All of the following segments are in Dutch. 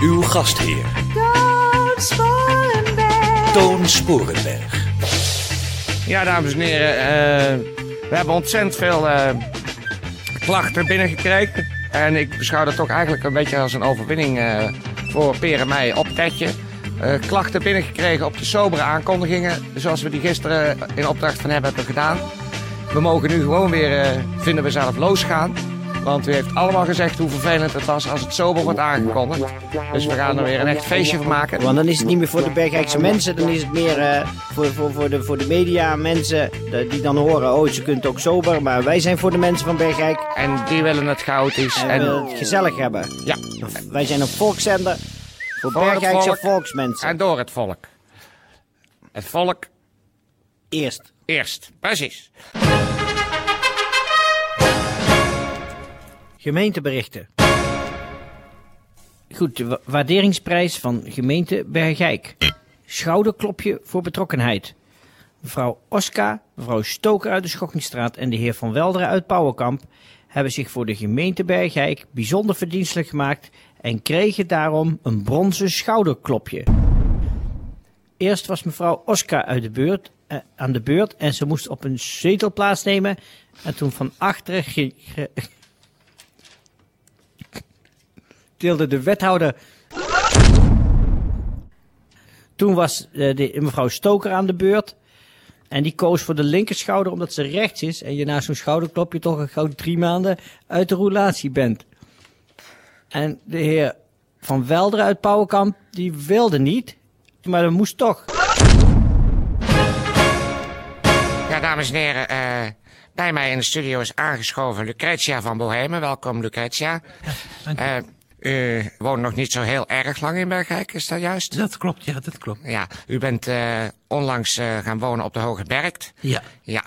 Uw gastheer, Toon Sporenberg. Toon Sporenberg. Ja, dames en heren, eh, we hebben ontzettend veel eh, klachten binnengekregen. En ik beschouw dat toch eigenlijk een beetje als een overwinning eh, voor Peer en mij op Tetje. Eh, klachten binnengekregen op de sobere aankondigingen, zoals we die gisteren in opdracht van hem hebben gedaan. We mogen nu gewoon weer, eh, vinden we zelf, losgaan. Want u heeft allemaal gezegd hoe vervelend het was als het sober wordt aangekondigd. Dus we gaan er weer een echt feestje van maken. Want dan is het niet meer voor de Bergrijkse mensen, dan is het meer eh, voor, voor, voor, de, voor de media mensen eh, die dan horen, oh ze kunt ook sober, maar wij zijn voor de mensen van Bergrijk En die willen het chaotisch. en, En, willen het gezellig hebben. ja, Wij zijn een volkszender voor Voor volksmensen. en door het volk. Het volk Eerst. eerst. Precies. Gemeenteberichten. Goed, de wa- waarderingsprijs van gemeente Bergijk. Schouderklopje voor betrokkenheid. Mevrouw Oska, mevrouw Stoker uit de Schokkingstraat en de heer Van Welderen uit Pauwenkamp hebben zich voor de gemeente Bergijk bijzonder verdienstelijk gemaakt en kregen daarom een bronzen schouderklopje. Eerst was mevrouw Oska uit de beurt, eh, aan de beurt en ze moest op een zetel plaatsnemen. En toen van achteren ge- deelde de wethouder. Toen was eh, de, mevrouw Stoker aan de beurt. En die koos voor de linkerschouder omdat ze rechts is. En je na zo'n schouderklopje toch een gauw drie maanden uit de roulatie bent. En de heer Van Welder uit Pauwenkamp, die wilde niet. Maar dat moest toch. Ja, dames en heren, eh, bij mij in de studio is aangeschoven Lucretia van Bohemen. Welkom, Lucretia. Eh, u woont nog niet zo heel erg lang in Bergijk, is dat juist? Dat klopt, ja, dat klopt. Ja, u bent eh, onlangs eh, gaan wonen op de Hoge Bergt. Ja, Ja.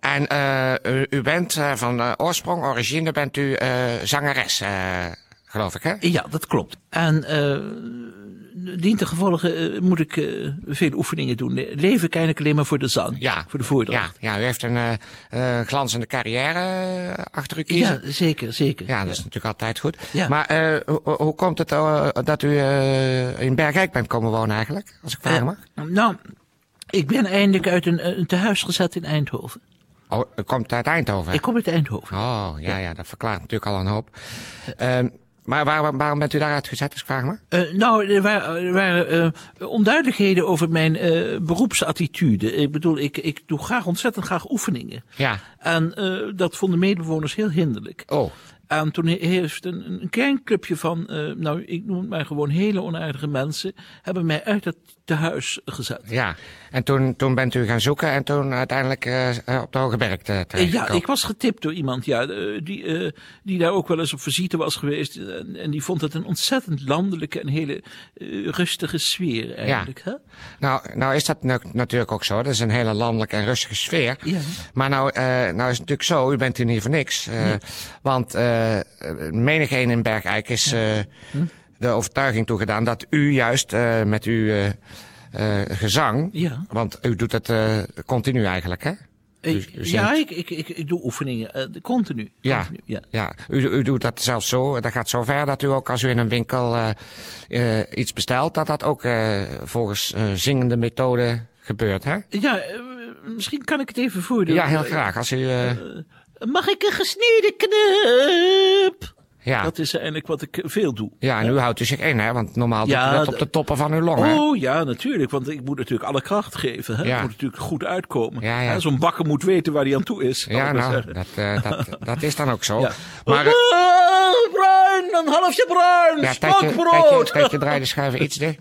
En eh, u, u bent eh, van eh, oorsprong, origine, bent u eh, zangeres, eh, geloof ik, hè? ja dat klopt. En eh dient de gevolgen eh, moet ik eh, veel oefeningen doen. Leef ik eigenlijk alleen maar voor de zang, Ja. voor de voordracht. Ja, ja, u heeft een eh, eh, glanzende carrière achter u kiezen. Ja, zeker, zeker. Ja, dat is natuurlijk altijd goed. Ja. Maar eh, hoe, hoe komt het dat u eh, in Bergijk bent komen wonen eigenlijk? Als ik vragen mag. Nou, ik ben eindelijk uit een, een tehuis gezet in Eindhoven. Oh, u komt uit Eindhoven? Ik kom uit Eindhoven. Oh, ja, ja, dat verklaart natuurlijk al een hoop. Ehm, maar waar, waarom bent u daaruit gezet, als ik vraag mag? Eh, nou, er waren, er waren eh, onduidelijkheden over mijn eh, beroepsattitude. Ik bedoel, ik, ik doe graag ontzettend graag oefeningen. Ja. En eh, dat vonden medebewoners heel hinderlijk. Oh, En toen he- heeft een, een klein clubje van, eh, nou ik noem het maar gewoon hele onaardige mensen, hebben mij uit het tehuis gezet. ja. En toen, toen bent u gaan zoeken en toen uiteindelijk eh, eh, op de Hoge Berg te, Eh, ja, ik was getipt door iemand ja, die, eh, die daar ook wel eens op visite was geweest. En, en die vond het een ontzettend landelijke en hele rustige sfeer eigenlijk. Hè? Nou, nou is dat natuurlijk ook zo. Dat is een hele landelijke en rustige sfeer. Ja. Maar nou, eh, nou is het natuurlijk zo, u bent hier niet voor niks. Eh, Want eh menigeen in Bergijk is eh, Hm? De overtuiging toegedaan dat u juist eh, met uw eh, eh, gezang... Ja. Want u doet het eh, continu eigenlijk, hè? U- u ja, ik, ik, ik, ik doe oefeningen eh, continu. Ja, continu, ja. ja. U, u doet dat zelfs zo. Dat gaat zo ver dat u ook als u in een winkel eh, eh, iets bestelt, dat dat ook eh, volgens eh, zingende methode gebeurt, hè? Ja, misschien kan ik het even voordoen. Ja, heel graag. Als u, eh, Mag ik een gesneden knup? Ja. Dat is eigenlijk wat ik veel doe. ja, en nu houdt u zich in, hè? Want normaal Ja, doet u dat op de toppen van uw longen. Oh ja, natuurlijk. Want ik moet natuurlijk alle kracht geven. Hè? Ja. Het moet natuurlijk goed uitkomen. Ja, ja. Zo'n bakker moet weten waar hij aan toe is. Ja, ik nou, dat, eh, dat, dat is dan ook zo. Ja. Maar, eh, Bruin een halfje bruin, Ja, stokbrood. tijdje, tijdje draai de schuiven iets dicht.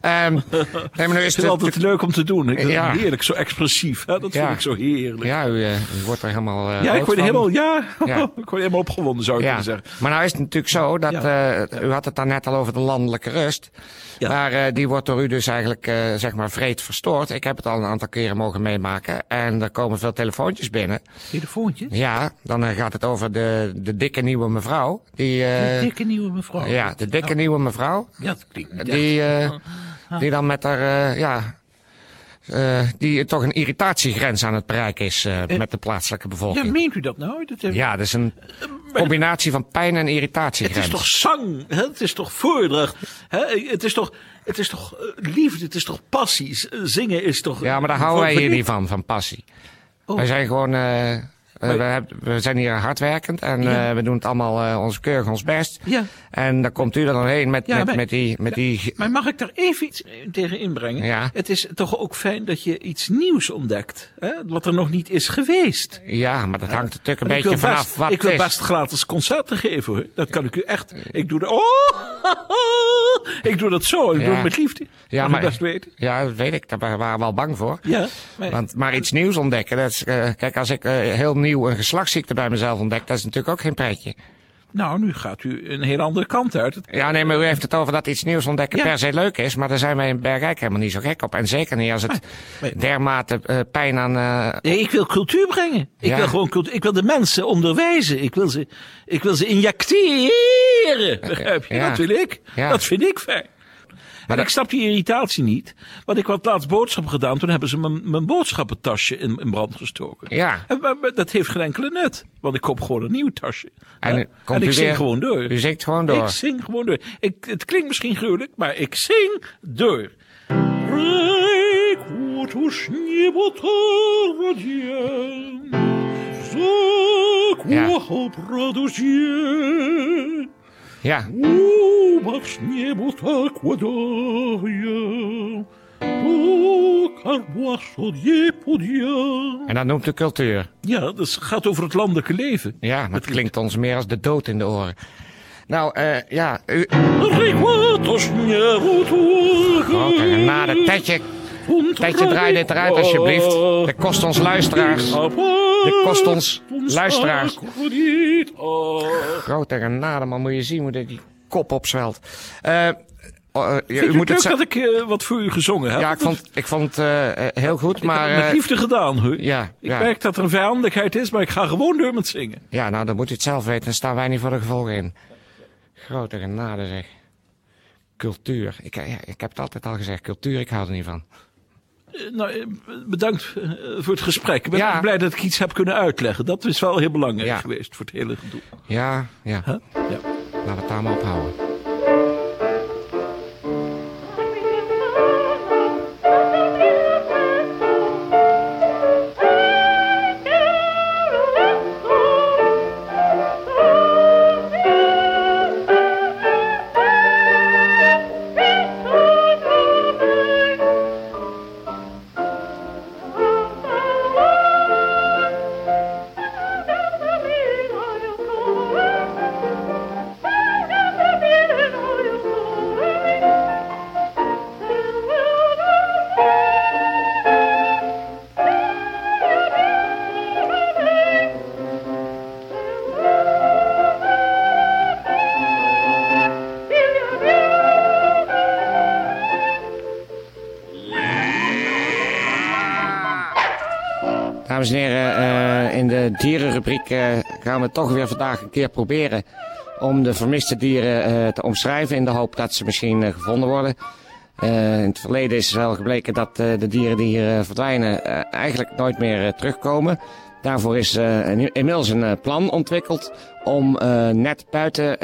Ehm nee, maar nu is Ik vind het het altijd leuk om te doen. Ik vind Ja. het heerlijk, zo expressief. Hè? Dat Ja. vind ik zo heerlijk. Ja, Ja, u, eh, u wordt er helemaal. eh, ik rood word helemaal, ja, Ja. ik word helemaal opgewonden, zou ik Ja, kunnen zeggen. maar nou is het natuurlijk zo dat eh, u had het daar net al over de landelijke rust. Ja. Maar eh, die wordt door u dus eigenlijk eh, zeg maar vreed verstoord. Ik heb het al een aantal keren mogen meemaken en er komen veel telefoontjes binnen. Telefoontje? Ja, dan gaat het over de, de dikke nieuwe mevrouw. Die, eh, Een dikke nieuwe mevrouw. ja, de dikke nieuwe mevrouw. Ja, dat klinkt Die, eh, die dan met haar, eh, ja, eh, die toch een irritatiegrens aan het bereiken is eh, met de plaatselijke Ja, bevolking. meent u dat nou? Dat heeft- Ja, dat is een combinatie van pijn en Het irritatiegrens. is toch zang, hè? het is toch voordracht, hè? het is toch, het is toch eh, liefde, het is toch passie. Zingen is toch... Ja, maar daar houden wij hier niet van, van passie. Oh. Wij zijn gewoon, eh, we, we zijn hier hardwerkend en Ja. eh, we doen het allemaal eh, ons keurig ons best. Ja. En dan komt u er dan heen met, Ja, met, maar- met die, met die Maar mag ik daar even iets tegen inbrengen? Ja. Het is toch ook fijn dat je iets nieuws ontdekt, hè? wat er nog niet is geweest. Ja, maar dat hangt natuurlijk een beetje vanaf best, wat Ik wil best gratis concerten geven hoor. Dat kan ik u echt. Ik doe de. Oh! Ik doe dat zo. Ik doe het met liefde. Ja, maar, best weten. ja, dat weet ik. Daar waren we al bang voor. Ja. Maar, Want, maar iets nieuws ontdekken, dat is, eh, kijk, als ik eh, heel nieuw een geslachtsziekte bij mezelf ontdek, dat is natuurlijk ook geen pretje. Nou, nu gaat u een hele andere kant uit. Ja, nee, maar u heeft het over dat iets nieuws ontdekken Ja. per se leuk is, maar daar zijn wij in Bergijk helemaal niet zo gek op. En zeker niet als het maar- dermate eh, pijn aan... eh, Nee, ik wil cultuur brengen. Ik wil gewoon cultuur. Ik wil de mensen onderwijzen. Ik wil ze, ik wil ze injecteren. Begrijp je? Ja. Dat wil ik. Dat vind ik fijn. En dat- ik snap die irritatie niet. Want ik had laatst boodschappen gedaan. Toen hebben ze mijn, mijn boodschappentasje in, in brand gestoken. ja, En, maar, maar dat heeft geen enkele nut. Want ik koop gewoon een nieuw tasje. En, ik zing weer- gewoon door. u zingt gewoon door. Ik zing gewoon door. Ik, het klinkt misschien gruwelijk, maar ik zing door. Ja, En dat noemt u cultuur. Ja, dat gaat over het landelijke leven. Ja, maar het klinkt ons meer als de dood in de oren. Nou, eh ja, u... Grote genade, Tetje, Tetje, draai dit eruit alsjeblieft. Dat kost ons luisteraars. Dit kost ons luisteraars. Grote genade, man, moet je zien hoe dit die kop opzwelt. Eh, oh, eh, U u moet het dat ik eh, wat voor u gezongen heb? Ja, ik vond, ik vond het eh, eh, heel goed, Ik heb maar... het met eh, liefde gedaan, hoor. ja, Ik ja. merk dat er een vijandigheid is, maar ik ga gewoon door met zingen. Ja, nou, dan moet u het zelf weten. Dan staan wij niet voor de gevolgen in. Grote genade, zeg. Cultuur. Ik, ja, ik heb het altijd al gezegd. Cultuur, ik hou er niet van. Eh, nou, eh, bedankt eh, voor het gesprek. Ik ben Ja. blij dat ik iets heb kunnen uitleggen. Dat is wel heel belangrijk geweest voor het hele gedoe. Ja, ja. Huh? Ja. Laten we het daar maar op Dames en heren, eh, in de dierenrubriek eh, gaan we toch weer vandaag een keer proberen om de vermiste dieren eh, te omschrijven in de hoop dat ze misschien gevonden worden. In het verleden is wel gebleken dat de dieren die hier verdwijnen eigenlijk nooit meer terugkomen. Daarvoor is inmiddels een plan ontwikkeld om net buiten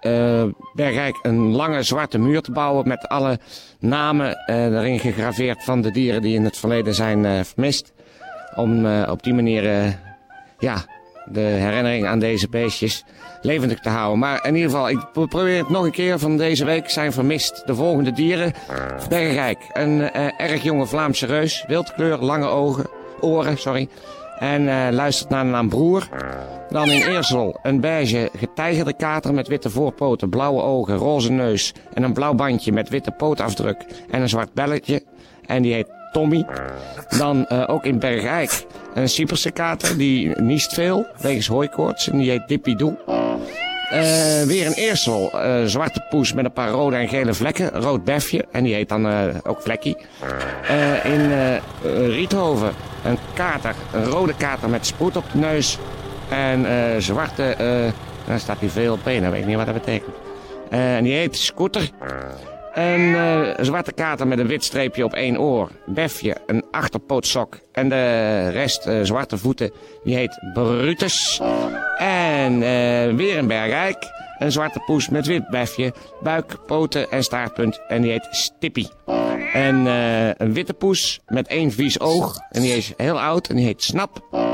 eh, Bergrijk een lange zwarte muur te bouwen met alle namen erin gegraveerd van de dieren die in het verleden zijn vermist. Om eh, op die manier eh, ja, de herinnering aan deze beestjes levendig te houden. Maar in ieder geval, ik pro- probeer het nog een keer van deze week zijn vermist. De volgende dieren. Bergrijk, een eh, erg jonge Vlaamse reus. Wildkleur, lange ogen, oren, sorry. En eh, luistert naar de naam Broer. Dan in Eersel een beige getijgerde kater met witte voorpoten, blauwe ogen, roze neus en een blauw bandje met witte pootafdruk en een zwart belletje. En die heet Tommy. Dan eh, ook in Bergijk een Cyperse kater, die niest veel wegens hooikoorts en die heet Dippy Doe. Eh, weer een Eersel, eh, zwarte poes met een paar rode en gele vlekken, rood befje en die heet dan ook Vlekkie. In Riethoven een kater, een rode kater met sproet op de neus en zwarte, daar staat hij veel op weet ik niet wat dat betekent. En die heet Scooter. Een eh, zwarte kater met een wit streepje op één oor. Befje, een achterpootsok. En de rest eh, zwarte voeten, die heet Brutus. En eh, weer een bergrijk. Een zwarte poes met wit befje, buik, poten en staartpunt. En die heet Stippy. En een witte poes met één vies oog. En die is heel oud en die heet Snap.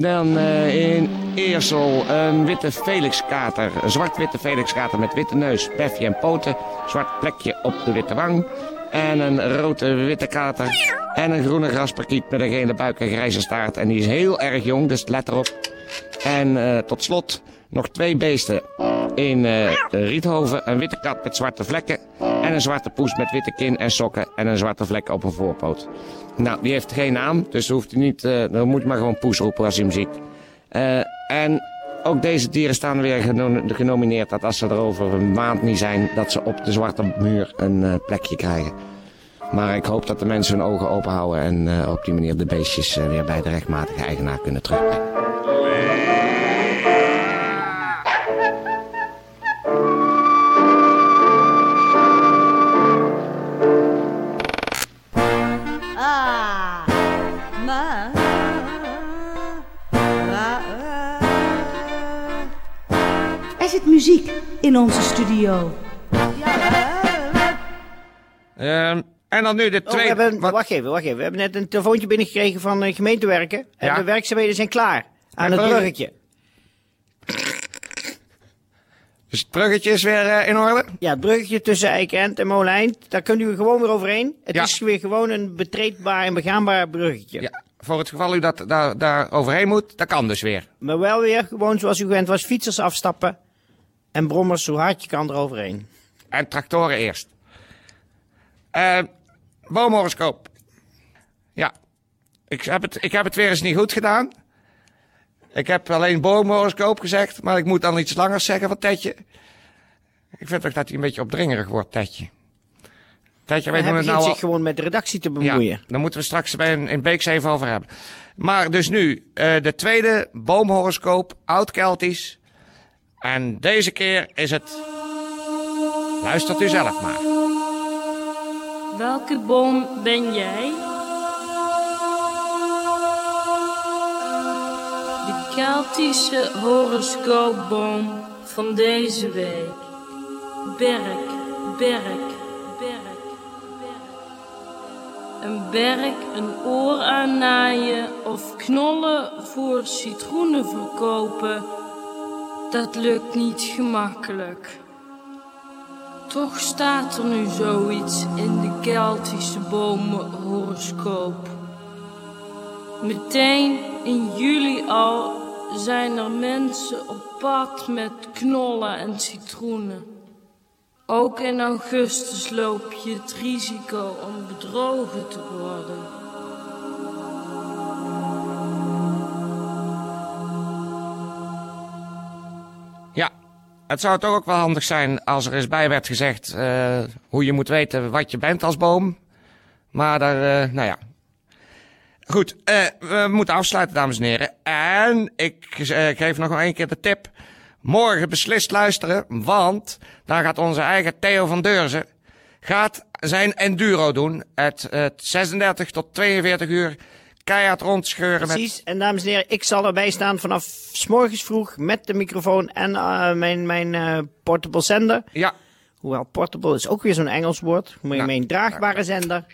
Dan eh, in Eersel een witte Felixkater. Een zwart-witte Felixkater met witte neus, befje en poten. Zwart plekje op de witte wang. En een rode witte kater. En een groene grasparkiet met een gele buik en grijze staart. En die is heel erg jong, dus let erop. En eh, tot slot nog twee beesten. In eh, Riethoven een witte kat met zwarte vlekken. En een zwarte poes met witte kin en sokken. En een zwarte vlek op een voorpoot. Nou, die heeft geen naam, dus hoeft u niet, eh, dan moet maar gewoon poes roepen als je hem ziet. Eh, en ook deze dieren staan weer geno- genomineerd dat als ze er over een maand niet zijn, dat ze op de zwarte muur een plekje krijgen. Maar ik hoop dat de mensen hun ogen open houden en eh, op die manier de beestjes weer bij de rechtmatige eigenaar kunnen terugbrengen. Muziek in onze studio. Ehm, en dan nu de Oh, we tweede... hebben, wat- wacht even, wacht even. We hebben net een telefoontje binnengekregen van eh, gemeentewerken. En Ja. de werkzaamheden zijn klaar. Aan En het bruggetje. Dus het bruggetje is weer eh, in orde? Ja, het bruggetje tussen Eikend en Moleneind. Daar kunt u gewoon weer overheen. Het Ja. is weer gewoon een betreedbaar en begaanbaar bruggetje. Ja. Voor het geval u dat, daar, daar overheen moet, dat kan dus weer. Maar wel weer gewoon zoals u gewend was. Fietsers afstappen. En brommers zo hard je kan eroverheen. En tractoren eerst. Eh boomhoroscoop. Ja. Ik heb, het, ik heb het weer eens niet goed gedaan. Ik heb alleen boomhoroscoop gezegd, maar ik moet dan iets langer zeggen van Tetje. Ik vind toch dat hij een beetje opdringerig wordt, Tetje. Tetje, wij Hij doen het nou al... zich gewoon met de redactie te Ja, bemoeien. daar moeten we straks bij in, in Beeks even over hebben. Maar dus nu, eh, de tweede boomhoroscoop, oud-Keltisch. En deze keer is het... Luistert u zelf maar. Welke boom ben jij? De Keltische horoscoopboom van deze week. Berk, berk, berk, berk. Een berk, een oor aannaaien of knollen voor citroenen verkopen. Dat lukt niet gemakkelijk. Toch staat er nu zoiets in de Keltische bomenhoroscoop. Meteen in juli al zijn er mensen op pad met knollen en citroenen. Ook in augustus loop je het risico om bedrogen te worden. Het zou toch ook wel handig zijn als er eens bij werd gezegd eh, hoe je moet weten wat je bent als boom. Maar daar, eh, nou ja. Goed, eh, we moeten afsluiten, dames en heren. En ik geef nog één keer de tip. Morgen beslist luisteren, want daar gaat onze eigen Theo van Deurzen gaat zijn enduro doen. Het, het 36 tot 42 uur keihard rondscheuren met... Precies. En dames en heren, ik zal erbij staan vanaf s morgens vroeg met de microfoon en eh, mijn, mijn eh, portable zender. Ja, Hoewel portable is ook weer zo'n Engels woord. Mijn, Nou, mijn draagbare zender.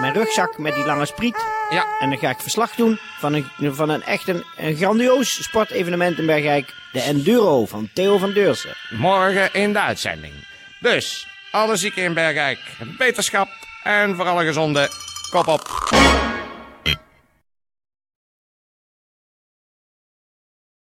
Mijn rugzak met die lange spriet. ja. En dan ga ik verslag doen van een, van een echt een, een grandioos sportevenement in Bergijk. De Enduro van Theo van Deursen. morgen in de uitzending. Dus, alle zieken in Bergijk, beterschap en voor alle gezonde, kop op.